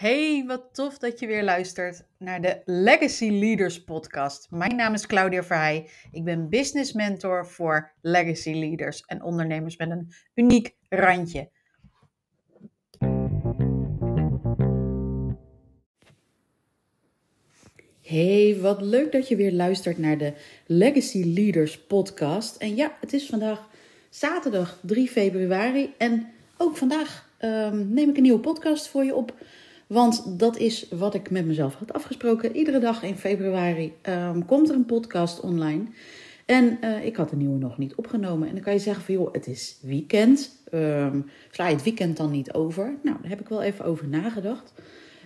Hey, wat tof dat je weer luistert naar de Legacy Leaders podcast. Mijn naam is Claudia Verheij. Ik ben business mentor voor legacy leaders en ondernemers met een uniek randje. Hey, wat leuk dat je weer luistert naar de Legacy Leaders podcast. En ja, het is vandaag zaterdag 3 februari en ook vandaag um, neem ik een nieuwe podcast voor je op. Want dat is wat ik met mezelf had afgesproken. Iedere dag in februari um, komt er een podcast online. En uh, ik had de nieuwe nog niet opgenomen. En dan kan je zeggen van joh, het is weekend. Um, sla je het weekend dan niet over? Nou, daar heb ik wel even over nagedacht.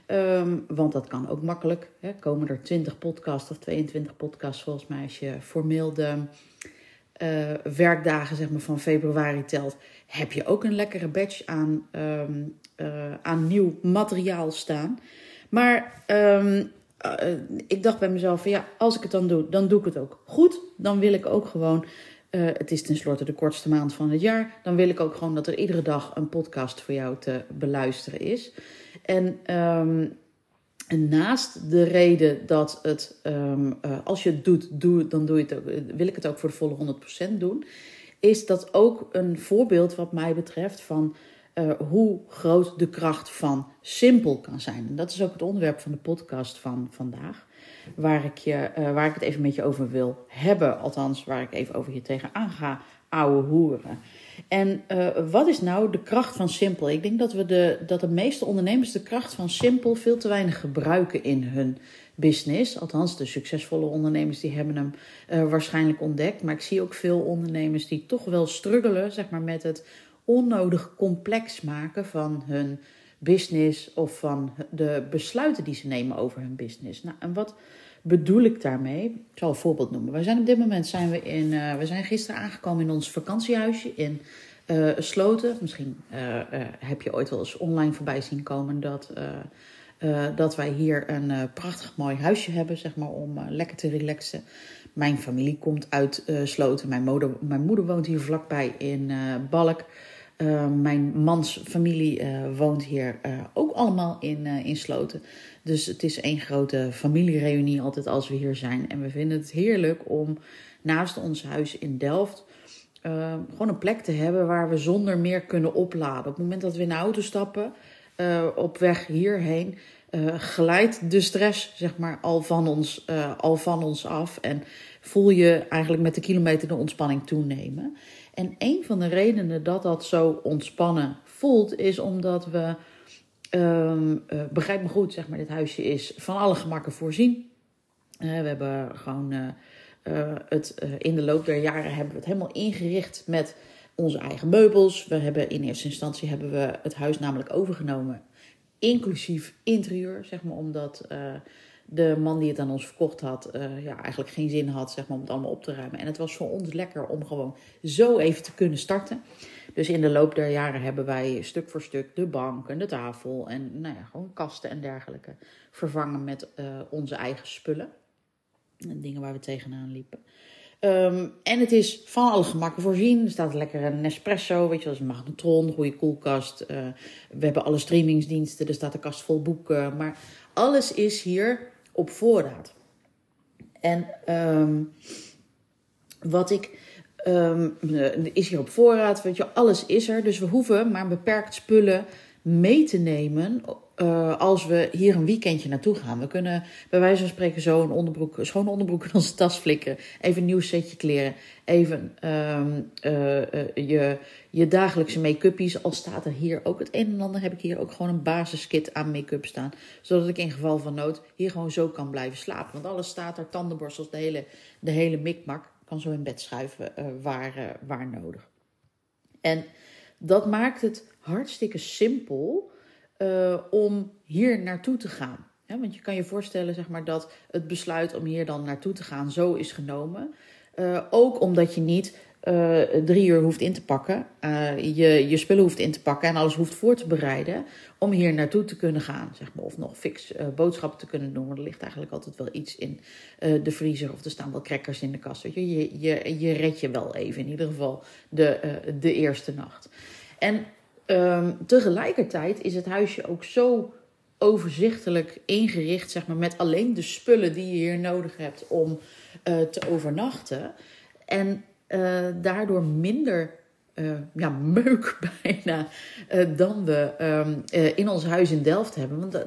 Um, want dat kan ook makkelijk. Hè. Komen er 20 podcasts of 22 podcasts volgens mij als je formeel de uh, werkdagen zeg maar, van februari telt. Heb je ook een lekkere batch aan um, uh, aan nieuw materiaal staan. Maar um, uh, ik dacht bij mezelf: van ja, als ik het dan doe, dan doe ik het ook goed. Dan wil ik ook gewoon. Uh, het is tenslotte de kortste maand van het jaar. Dan wil ik ook gewoon dat er iedere dag een podcast voor jou te beluisteren is. En, en naast de reden dat het, uh, als je het doet, doe, dan doe je het ook, wil ik het ook voor de volle 100% doen. Is dat ook een voorbeeld, wat mij betreft, van uh, hoe groot de kracht van simpel kan zijn. En dat is ook het onderwerp van de podcast van vandaag. Waar ik, je, uh, waar ik het even met je over wil hebben. Althans, waar ik even over je tegenaan ga ouwe hoeren. En uh, wat is nou de kracht van simpel? Ik denk dat, we de, dat de meeste ondernemers de kracht van simpel veel te weinig gebruiken in hun business. Althans, de succesvolle ondernemers die hebben hem waarschijnlijk ontdekt. Maar ik zie ook veel ondernemers die toch wel struggelen zeg maar, met het onnodig complex maken van hun business of van de besluiten die ze nemen over hun business. Nou, en wat bedoel ik daarmee? Ik zal een voorbeeld noemen. Wij zijn op dit moment zijn we in, uh, we zijn gisteren aangekomen in ons vakantiehuisje in uh, Sloten. Misschien uh, heb je ooit wel eens online voorbij zien komen dat, dat wij hier een prachtig mooi huisje hebben, zeg maar, om lekker te relaxen. Mijn familie komt uit Sloten. Mijn moeder, mijn moeder woont hier vlakbij in Balk. Uh, mijn mans familie uh, woont hier uh, ook allemaal in, in Sloten. Dus het is één grote familiereunie altijd als we hier zijn. En we vinden het heerlijk om naast ons huis in Delft gewoon een plek te hebben waar we zonder meer kunnen opladen. Op het moment dat we in de auto stappen, op weg hierheen, glijdt de stress zeg maar al van, ons, al van ons af. En voel je eigenlijk met de kilometer de ontspanning toenemen. En een van de redenen dat dat zo ontspannen voelt, is omdat we, um, begrijp me goed, zeg maar, dit huisje is van alle gemakken voorzien. Uh, we hebben gewoon uh, het in de loop der jaren hebben we het helemaal ingericht met onze eigen meubels. We hebben in eerste instantie hebben we het huis namelijk overgenomen, inclusief interieur, zeg maar, omdat de man die het aan ons verkocht had, uh, ja, eigenlijk geen zin had zeg maar, om het allemaal op te ruimen. En het was voor ons lekker om gewoon zo even te kunnen starten. Dus in de loop der jaren hebben wij stuk voor stuk de bank en de tafel en nou ja, gewoon kasten en dergelijke vervangen met uh, onze eigen spullen. En dingen waar we tegenaan liepen. Um, en het is van alle gemakken voorzien. Er staat lekker een Nespresso, weet je, is een magnetron, goede koelkast. Uh, we hebben alle streamingsdiensten, er staat een kast vol boeken. Maar alles is hier op voorraad. En um, wat ik. Um, is hier op voorraad, weet je, alles is er. Dus we hoeven maar beperkt spullen mee te nemen uh, als we hier een weekendje naartoe gaan. We kunnen bij wijze van spreken zo een onderbroek, schone onderbroek in onze tas flikken. Even een nieuw setje kleren. Even um, uh, uh, je, je dagelijkse make-uppies. Al staat er hier ook het een en ander, heb ik hier ook gewoon een basiskit aan make-up staan. Zodat ik in geval van nood hier gewoon zo kan blijven slapen. Want alles staat er, tandenborstels, de hele, de hele mikmak. Ik kan zo in bed schuiven waar, waar nodig. En dat maakt het hartstikke simpel uh, om hier naartoe te gaan. Ja, want je kan je voorstellen zeg maar, dat het besluit om hier dan naartoe te gaan zo is genomen. Uh, ook omdat je niet uh, drie uur hoeft in te pakken, je, je spullen hoeft in te pakken en alles hoeft voor te bereiden om hier naartoe te kunnen gaan. Zeg maar, of nog fix boodschappen te kunnen doen. Er ligt eigenlijk altijd wel iets in de vriezer of er staan wel crackers in de kast. Je, je, je, je red je wel even, in ieder geval de, de eerste nacht. En Um, tegelijkertijd is het huisje ook zo overzichtelijk ingericht, zeg maar, met alleen de spullen die je hier nodig hebt om uh, te overnachten. En uh, daardoor minder uh, ja, meuk bijna uh, dan we um, uh, in ons huis in Delft hebben. Want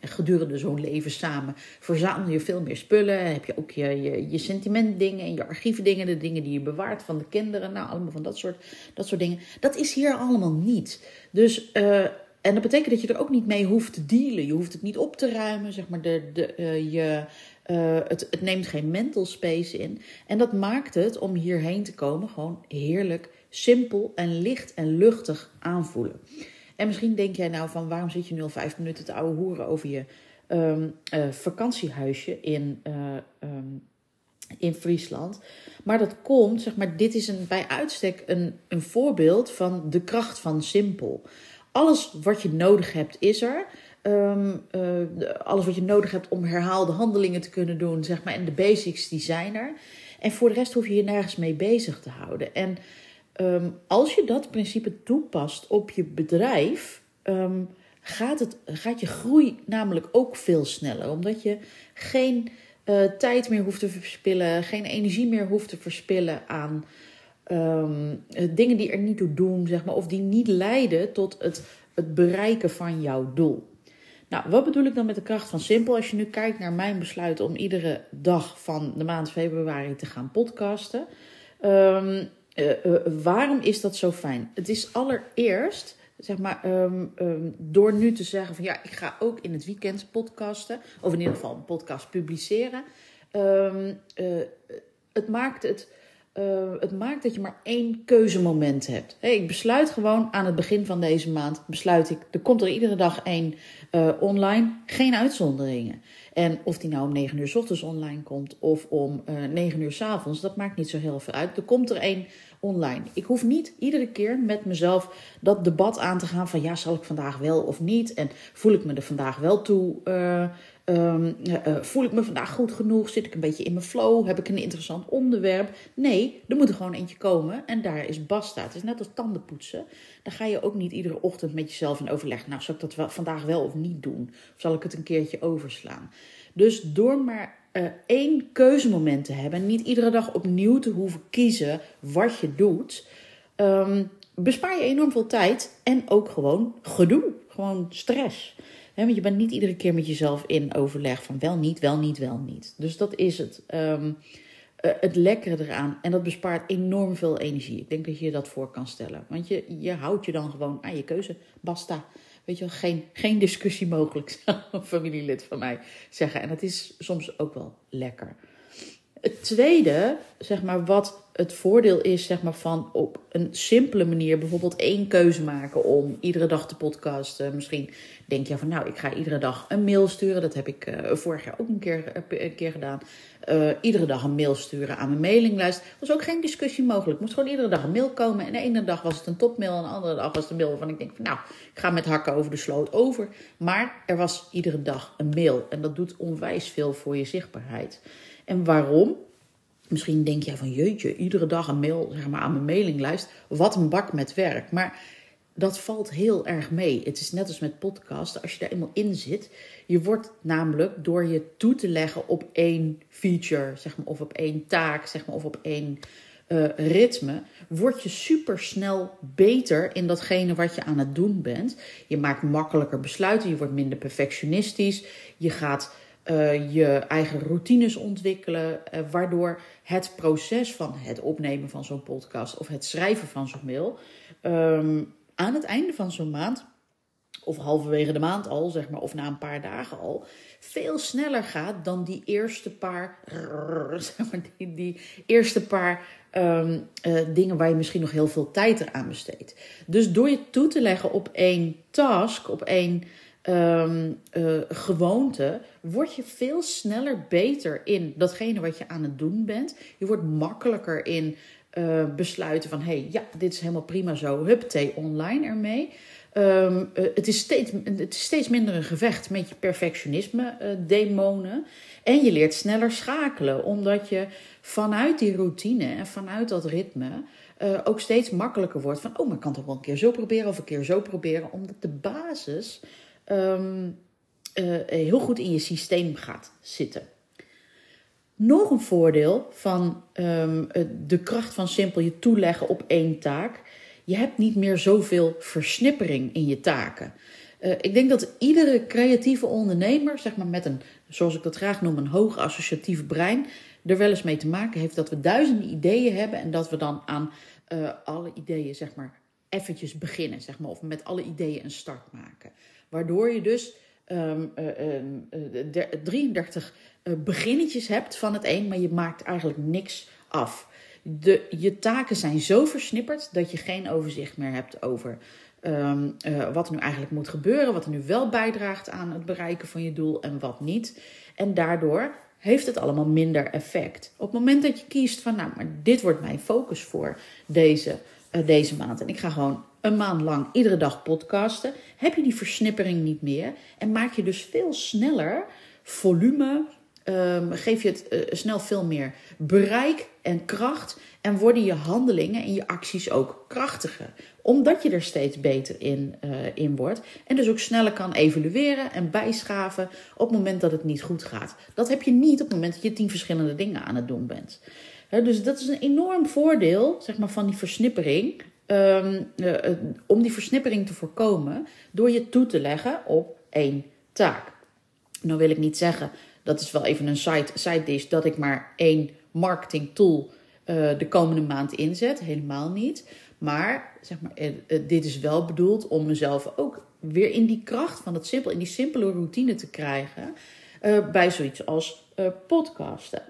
gedurende zo'n leven samen verzamel je veel meer spullen. Heb je ook je, je, je sentimentdingen en je archiefdingen, de dingen die je bewaart van de kinderen. Nou, allemaal van dat soort, dat soort dingen. Dat is hier allemaal niet. Dus, en dat betekent dat je er ook niet mee hoeft te dealen. Je hoeft het niet op te ruimen, zeg maar. De, de, je, het, het neemt geen mental space in. En dat maakt het om hierheen te komen gewoon heerlijk simpel en licht en luchtig aanvoelen. En misschien denk jij nou van waarom zit je nu al vijf minuten te ouwe hoeren over je um, uh, vakantiehuisje in, uh, um, in Friesland. Maar dat komt, zeg maar, dit is een, bij uitstek een, een voorbeeld van de kracht van simpel. Alles wat je nodig hebt is er. Um, uh, alles wat je nodig hebt om herhaalde handelingen te kunnen doen, zeg maar, en de basics die zijn er. En voor de rest hoef je je nergens mee bezig te houden. En Um, als je dat principe toepast op je bedrijf, um, gaat, het, gaat je groei namelijk ook veel sneller. Omdat je geen uh, tijd meer hoeft te verspillen, geen energie meer hoeft te verspillen aan um, dingen die er niet toe doen, zeg maar, of die niet leiden tot het, het bereiken van jouw doel. Nou, wat bedoel ik dan met de kracht van simpel? Als je nu kijkt naar mijn besluit om iedere dag van de maand februari te gaan podcasten. Uh, uh, waarom is dat zo fijn? Het is allereerst, zeg maar, um, um, door nu te zeggen van ja, ik ga ook in het weekend podcasten, of in ieder geval een podcast publiceren. Um, uh, het maakt het. Het maakt dat je maar één keuzemoment hebt. Hey, ik besluit gewoon aan het begin van deze maand, besluit ik, er komt er iedere dag één online, geen uitzonderingen. En of die nou om 9 uur s ochtends online komt of om uh, 9 uur s avonds, dat maakt niet zo heel veel uit. Er komt er één online. Ik hoef niet iedere keer met mezelf dat debat aan te gaan van ja, zal ik vandaag wel of niet? En voel ik me er vandaag wel toe? Um, uh, voel ik me vandaag goed genoeg? Zit ik een beetje in mijn flow? Heb ik een interessant onderwerp? Nee, er moet er gewoon eentje komen en daar is basta. Het is net als tandenpoetsen. Dan ga je ook niet iedere ochtend met jezelf in overleg. Nou, zal ik dat vandaag wel of niet doen? Of zal ik het een keertje overslaan? Dus door maar uh, één keuzemoment te hebben, niet iedere dag opnieuw te hoeven kiezen wat je doet, um, bespaar je enorm veel tijd en ook gewoon gedoe, gewoon stress. Want je bent niet iedere keer met jezelf in overleg van wel niet, wel niet, wel niet. Dus dat is het. Um, uh, het lekkere eraan. En dat bespaart enorm veel energie. Ik denk dat je je dat voor kan stellen. Want je, je houdt je dan gewoon aan je keuze. Basta. Weet je wel, geen, geen discussie mogelijk, zou een familielid van mij zeggen. En dat is soms ook wel lekker. Het tweede, zeg maar, wat het voordeel is, zeg maar, van op een simpele manier bijvoorbeeld één keuze maken om iedere dag te podcasten. Misschien denk je van, nou, ik ga iedere dag een mail sturen. Dat heb ik uh, vorig jaar ook een keer, een keer gedaan. Uh, iedere dag een mail sturen aan mijn mailinglijst. Was ook geen discussie mogelijk. Moest gewoon iedere dag een mail komen. En de ene dag was het een topmail en de andere dag was het een mail waarvan ik denk van, nou, ik ga met hakken over de sloot over. Maar er was iedere dag een mail. En dat doet onwijs veel voor je zichtbaarheid. En waarom? Misschien denk jij van jeetje, iedere dag een mail zeg maar, aan mijn mailinglijst. Wat een bak met werk. Maar dat valt heel erg mee. Het is net als met podcasten. Als je daar eenmaal in zit, je wordt namelijk door je toe te leggen op één feature, zeg maar, of op één taak, zeg maar, of op één uh, ritme, word je super snel beter in datgene wat je aan het doen bent. Je maakt makkelijker besluiten, je wordt minder perfectionistisch, je gaat uh, je eigen routines ontwikkelen, uh, waardoor het proces van het opnemen van zo'n podcast of het schrijven van zo'n mail um, aan het einde van zo'n maand of halverwege de maand al, zeg maar, of na een paar dagen al, veel sneller gaat dan die eerste paar, zeg maar, die, die eerste paar um, uh, dingen waar je misschien nog heel veel tijd eraan besteedt. Dus door je toe te leggen op één task, op één um, uh, gewoonte, word je veel sneller beter in datgene wat je aan het doen bent. Je wordt makkelijker in uh, besluiten van, hé, hey, ja, dit is helemaal prima zo, hup, thee online ermee. Um, uh, het, is steeds, het is steeds minder een gevecht met je perfectionisme uh, demonen. En je leert sneller schakelen, omdat je vanuit die routine en vanuit dat ritme ook steeds makkelijker wordt van, oh, maar ik kan toch wel een keer zo proberen of een keer zo proberen, omdat de basis um, heel goed in je systeem gaat zitten. Nog een voordeel van ehm, de kracht van simpel je toeleggen op één taak. Je hebt niet meer zoveel versnippering in je taken. Uh, ik denk dat iedere creatieve ondernemer, zeg maar met een, zoals ik dat graag noem, een hoog associatief brein, er wel eens mee te maken heeft dat we duizenden ideeën hebben en dat we dan aan uh, alle ideeën, zeg maar, eventjes beginnen, zeg maar, of met alle ideeën een start maken. Waardoor je dus um, uh, 33 beginnetjes hebt van het een, maar je maakt eigenlijk niks af. De, je taken zijn zo versnipperd dat je geen overzicht meer hebt over uh, wat er nu eigenlijk moet gebeuren, wat er nu wel bijdraagt aan het bereiken van je doel en wat niet. En daardoor heeft het allemaal minder effect. Op het moment dat je kiest van, nou, maar dit wordt mijn focus voor deze, deze maand en ik ga gewoon een maand lang iedere dag podcasten, heb je die versnippering niet meer en maak je dus veel sneller volume, um, geef je het uh, snel veel meer bereik en kracht en worden je handelingen en je acties ook krachtiger. Omdat je er steeds beter in, uh, in wordt. En dus ook sneller kan evalueren en bijschaven op het moment dat het niet goed gaat. Dat heb je niet op het moment dat je tien verschillende dingen aan het doen bent. Dus dat is een enorm voordeel zeg maar, van die versnippering. Um, uh, om die versnippering te voorkomen door je toe te leggen op één taak. Nou wil ik niet zeggen, dat is wel even een side, dish, dat ik maar één marketing tool uh, de komende maand inzet. Helemaal niet. Maar, zeg maar dit is wel bedoeld om mezelf ook weer in die kracht van het simpel, in die simpele routine te krijgen. bij zoiets als podcasten.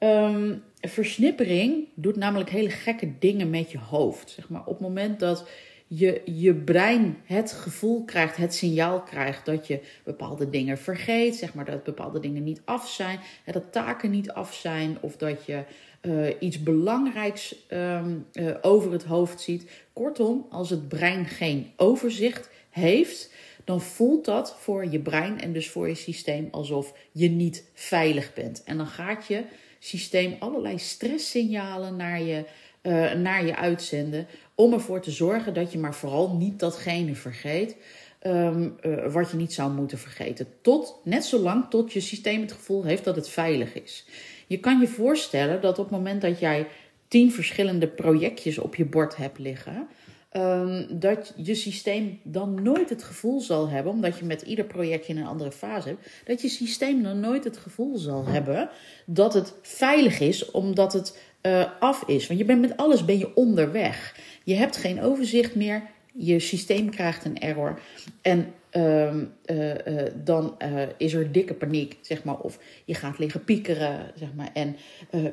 Um, versnippering doet namelijk hele gekke dingen met je hoofd. Zeg maar, op het moment dat je, je brein het gevoel krijgt, het signaal krijgt dat je bepaalde dingen vergeet, zeg maar dat bepaalde dingen niet af zijn, dat taken niet af zijn of dat je uh, iets belangrijks um, uh, over het hoofd ziet. Kortom, als het brein geen overzicht heeft, dan voelt dat voor je brein en dus voor je systeem alsof je niet veilig bent. En dan gaat je systeem allerlei stresssignalen naar je, uh, naar je uitzenden om ervoor te zorgen dat je maar vooral niet datgene vergeet. Um, uh, wat je niet zou moeten vergeten. Tot, net zolang tot je systeem het gevoel heeft dat het veilig is. Je kan je voorstellen dat op het moment dat jij tien verschillende projectjes op je bord hebt liggen, um, dat je systeem dan nooit het gevoel zal hebben, omdat je met ieder projectje in een andere fase hebt, dat je systeem dan nooit het gevoel zal hebben dat het veilig is, omdat het uh, af is. Want je bent met alles ben je onderweg. Je hebt geen overzicht meer. Je systeem krijgt een error. En uh, uh, dan uh, is er dikke paniek, zeg maar. Of je gaat liggen piekeren, zeg maar. En,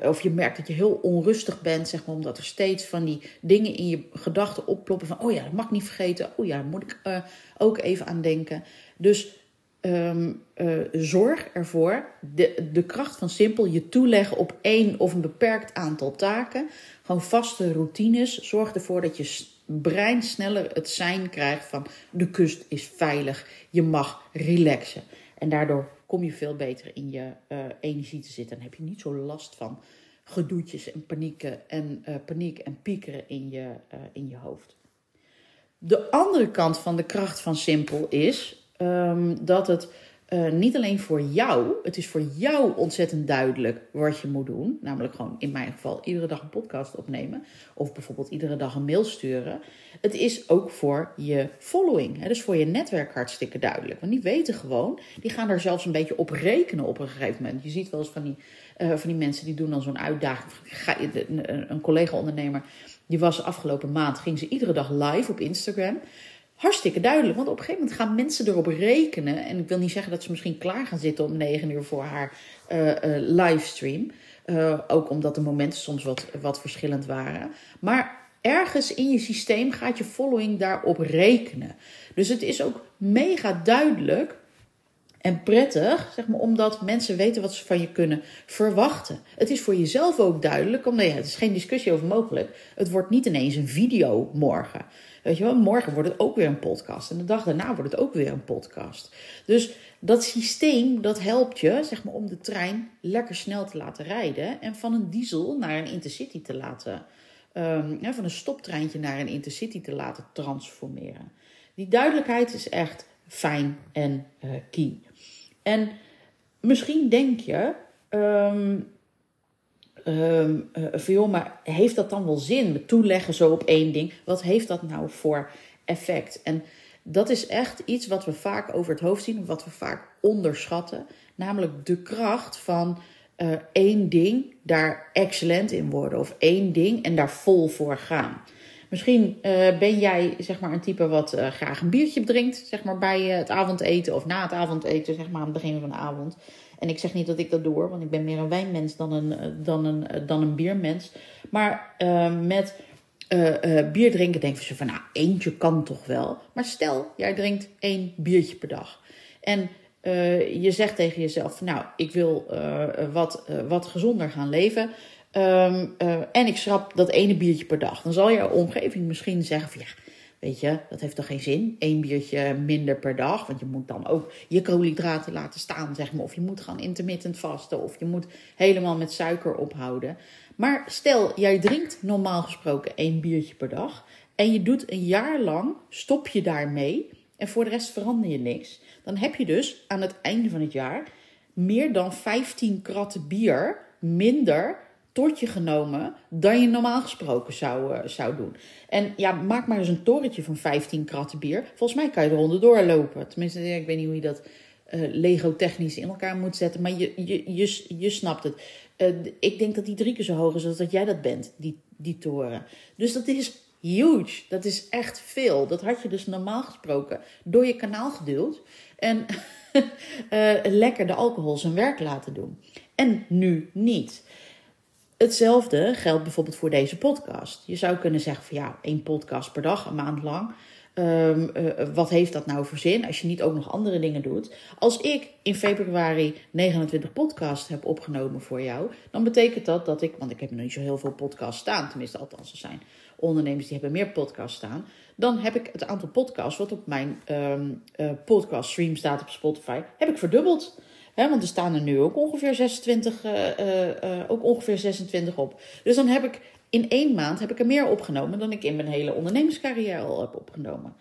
of je merkt dat je heel onrustig bent, zeg maar. Omdat er steeds van die dingen in je gedachten opploppen. Van, oh ja, dat mag ik niet vergeten. Oh ja, daar moet ik ook even aan denken. Dus um, zorg ervoor, de, de kracht van simpel, je toeleggen op één of een beperkt aantal taken. Gewoon vaste routines. Zorg ervoor dat je brein sneller het zijn krijgt van de kust is veilig, je mag relaxen. En daardoor kom je veel beter in je uh, energie te zitten. En heb je niet zo last van gedoetjes en panieken en uh, paniek en piekeren in je, uh, in je hoofd. De andere kant van de kracht van simpel is um, dat het uh, niet alleen voor jou, het is voor jou ontzettend duidelijk wat je moet doen. Namelijk gewoon in mijn geval iedere dag een podcast opnemen. Of bijvoorbeeld iedere dag een mail sturen. Het is ook voor je following. Hè, dus voor je netwerk hartstikke duidelijk. Want die weten gewoon, die gaan er zelfs een beetje op rekenen op een gegeven moment. Je ziet wel eens van die, uh, van die mensen die doen dan zo'n uitdaging. Een collega-ondernemer, die was afgelopen maand, ging ze iedere dag live op Instagram hartstikke duidelijk. Want op een gegeven moment gaan mensen erop rekenen. En ik wil niet zeggen dat ze misschien klaar gaan zitten om negen uur voor haar uh, uh, livestream. Uh, ook omdat de momenten soms wat, wat verschillend waren. Maar ergens in je systeem gaat je following daarop rekenen. Dus het is ook mega duidelijk en prettig, zeg maar, omdat mensen weten wat ze van je kunnen verwachten. Het is voor jezelf ook duidelijk, omdat ja, het is geen discussie over mogelijk. Het wordt niet ineens een video morgen. Weet je wel, morgen wordt het ook weer een podcast. En de dag daarna wordt het ook weer een podcast. Dus dat systeem, dat helpt je, zeg maar, om de trein lekker snel te laten rijden. En van een diesel naar een intercity te laten, ja, van een stoptreintje naar een intercity te laten transformeren. Die duidelijkheid is echt fijn en key. En misschien denk je, um, um, uh, maar heeft dat dan wel zin? Toeleggen zo op één ding. Wat heeft dat nou voor effect? En dat is echt iets wat we vaak over het hoofd zien, wat we vaak onderschatten. Namelijk de kracht van uh, één ding daar excellent in worden. Of één ding en daar vol voor gaan. Misschien uh, ben jij zeg maar een type wat uh, graag een biertje drinkt, zeg maar bij het avondeten of na het avondeten, zeg maar aan het begin van de avond. En ik zeg niet dat ik dat doe, want ik ben meer een wijnmens dan een, dan een, dan een biermens. Maar met bier drinken denk je van, nou, eentje kan toch wel. Maar stel, jij drinkt één biertje per dag. En je zegt tegen jezelf, nou, ik wil wat, wat gezonder gaan leven. Um, uh, en ik schrap dat ene biertje per dag. Dan zal je omgeving misschien zeggen van ja, weet je, dat heeft toch geen zin? Eén biertje minder per dag. Want je moet dan ook je koolhydraten laten staan, zeg maar. Of je moet gaan intermittent vasten. Of je moet helemaal met suiker ophouden. Maar stel, jij drinkt normaal gesproken één biertje per dag. En je doet een jaar lang, stop je daarmee. En voor de rest verander je niks. Dan heb je dus aan het einde van het jaar meer dan 15 kratten bier minder tot je genomen dan je normaal gesproken zou, uh, zou doen. En ja, maak maar eens een torentje van 15 kratten bier. Volgens mij kan je er onderdoor lopen. Tenminste, ik weet niet hoe je dat uh, Lego-technisch in elkaar moet zetten. Maar je, je, je, je snapt het. Uh, ik denk dat die drie keer zo hoog is als dat jij dat bent, die, die toren. Dus dat is huge. Dat is echt veel. Dat had je dus normaal gesproken door je kanaal geduwd. En lekker de alcohol zijn werk laten doen. En nu niet. Hetzelfde geldt bijvoorbeeld voor deze podcast. Je zou kunnen zeggen van ja, één podcast per dag, een maand lang. Um, uh, wat heeft dat nou voor zin als je niet ook nog andere dingen doet? Als ik in februari 29 podcasts heb opgenomen voor jou, dan betekent dat dat ik, want ik heb nog niet zo heel veel podcasts staan, tenminste althans er zijn ondernemers die hebben meer podcasts staan, dan heb ik het aantal podcasts wat op mijn um, podcast stream staat op Spotify, heb ik verdubbeld want er staan er nu ook ongeveer 26, uh, uh, ook ongeveer 26 op. Dus dan heb ik in één maand heb ik er meer opgenomen dan ik in mijn hele ondernemerscarrière al heb opgenomen.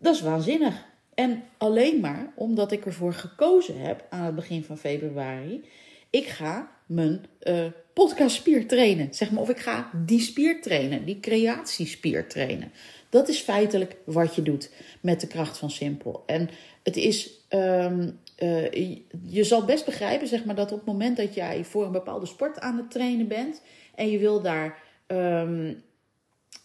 Dat is waanzinnig. En alleen maar omdat ik ervoor gekozen heb aan het begin van februari. Ik ga mijn uh, podcastspier trainen. Zeg maar, of ik ga die spier trainen, die creatiespier trainen. Dat is feitelijk wat je doet met de kracht van simpel. En het is um, uh, je zal best begrijpen, zeg maar, dat op het moment dat jij voor een bepaalde sport aan het trainen bent en je wil daar. Um,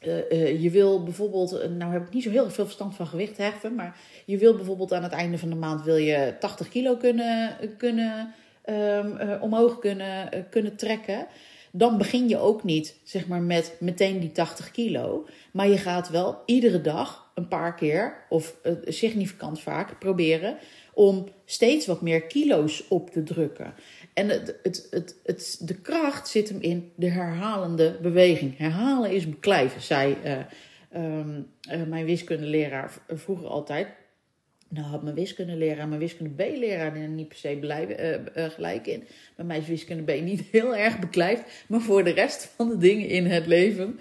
uh, uh, je wil bijvoorbeeld, nou heb ik niet zo heel veel verstand van gewicht heffen, maar je wil bijvoorbeeld aan het einde van de maand wil je 80 kilo kunnen, kunnen um, omhoog kunnen, kunnen trekken. Dan begin je ook niet zeg maar, met meteen die 80 kilo. Maar je gaat wel iedere dag een paar keer, of significant vaak, proberen om steeds wat meer kilo's op te drukken. En het, het, het, de kracht zit hem in de herhalende beweging. Herhalen is beklijven, zei uh, um, mijn wiskundeleraar vroeger altijd. Nou had mijn wiskundeleraar, mijn wiskunde B-leraar er niet per se uh, gelijk in. Bij mij is wiskunde B niet heel erg beklijft. Maar voor de rest van de dingen in het leven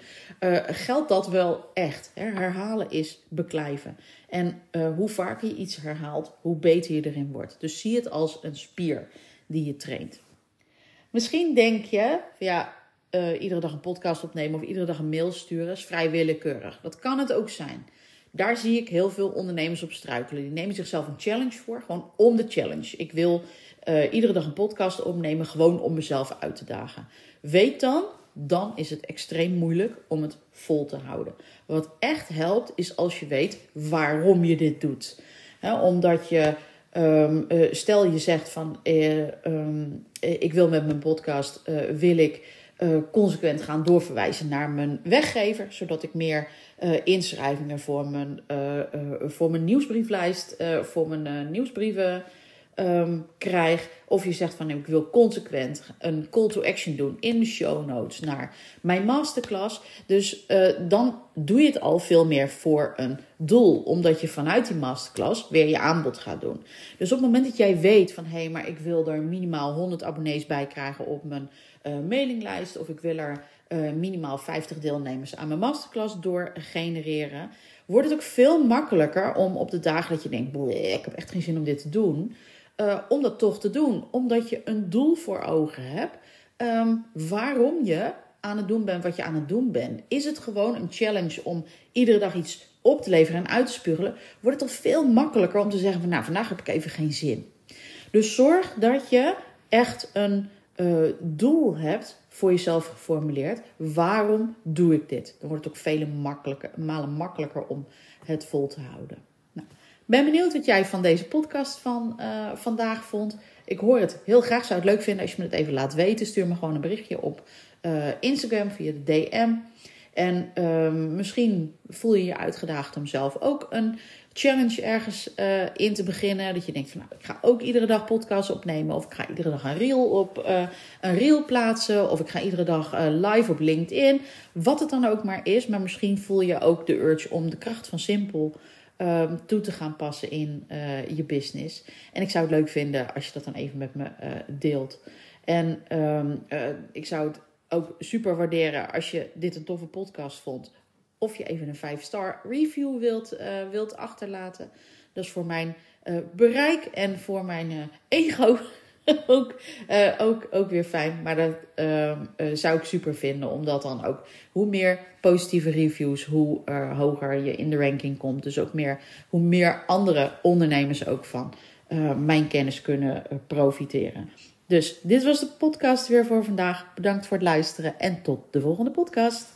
geldt dat wel echt. Herhalen is beklijven. En uh, hoe vaker je iets herhaalt, hoe beter je erin wordt. Dus zie het als een spier die je traint. Misschien denk je, ja, uh, iedere dag een podcast opnemen of iedere dag een mail sturen is vrij willekeurig. Dat kan het ook zijn. Daar zie ik heel veel ondernemers op struikelen. Die nemen zichzelf een challenge voor, gewoon om de challenge. Ik wil uh, iedere dag een podcast opnemen, gewoon om mezelf uit te dagen. Weet dan dan is het extreem moeilijk om het vol te houden. Wat echt helpt, is als je weet waarom je dit doet. omdat je, um, uh, stel je zegt van, uh, um, ik wil met mijn podcast, wil ik consequent gaan doorverwijzen naar mijn weggever, zodat ik meer inschrijvingen voor mijn, voor mijn nieuwsbrieflijst, voor mijn nieuwsbrieven um, krijg. Of je zegt van ik wil consequent een call to action doen in de show notes naar mijn masterclass. Dus uh, dan doe je het al veel meer voor een doel. Omdat je vanuit die masterclass weer je aanbod gaat doen. Dus op het moment dat jij weet van hé, hey, maar ik wil er minimaal 100 abonnees bij krijgen op mijn uh, mailinglijst. Of ik wil er uh, minimaal 50 deelnemers aan mijn masterclass door genereren wordt het ook veel makkelijker om op de dagen dat je denkt: ik heb echt geen zin om dit te doen, uh, om dat toch te doen. Omdat je een doel voor ogen hebt. Um, waarom je aan het doen bent wat je aan het doen bent. Is het gewoon een challenge om iedere dag iets op te leveren en uit te spuggelen, wordt het al veel makkelijker om te zeggen van nou, vandaag heb ik even geen zin. Dus zorg dat je echt een uh, doel hebt voor jezelf geformuleerd. Waarom doe ik dit? Dan wordt het ook vele makkelijker, malen makkelijker om het vol te houden. Ben benieuwd wat jij van deze podcast van uh, vandaag vond. Ik hoor het heel graag. Zou het leuk vinden als je me het even laat weten. Stuur me gewoon een berichtje op uh, Instagram via de DM. En um, misschien voel je je uitgedaagd om zelf ook een challenge ergens uh, in te beginnen. Dat je denkt van nou, ik ga ook iedere dag podcasts opnemen. Of ik ga iedere dag een reel op een reel plaatsen. Of ik ga iedere dag live op LinkedIn. Wat het dan ook maar is. Maar misschien voel je ook de urge om de kracht van simpel um, toe te gaan passen in je business. En ik zou het leuk vinden als je dat dan even met me deelt. En um, ik zou het ook super waarderen als je dit een toffe podcast vond. Of je even een 5-star review wilt, wilt achterlaten. Dat is voor mijn bereik en voor mijn ego ook, ook, ook weer fijn. Maar dat ehm, zou ik super vinden. Omdat dan ook hoe meer positieve reviews, hoe hoger je in de ranking komt. Dus ook meer, hoe meer andere ondernemers ook van mijn kennis kunnen profiteren. Dus dit was de podcast weer voor vandaag. Bedankt voor het luisteren en tot de volgende podcast.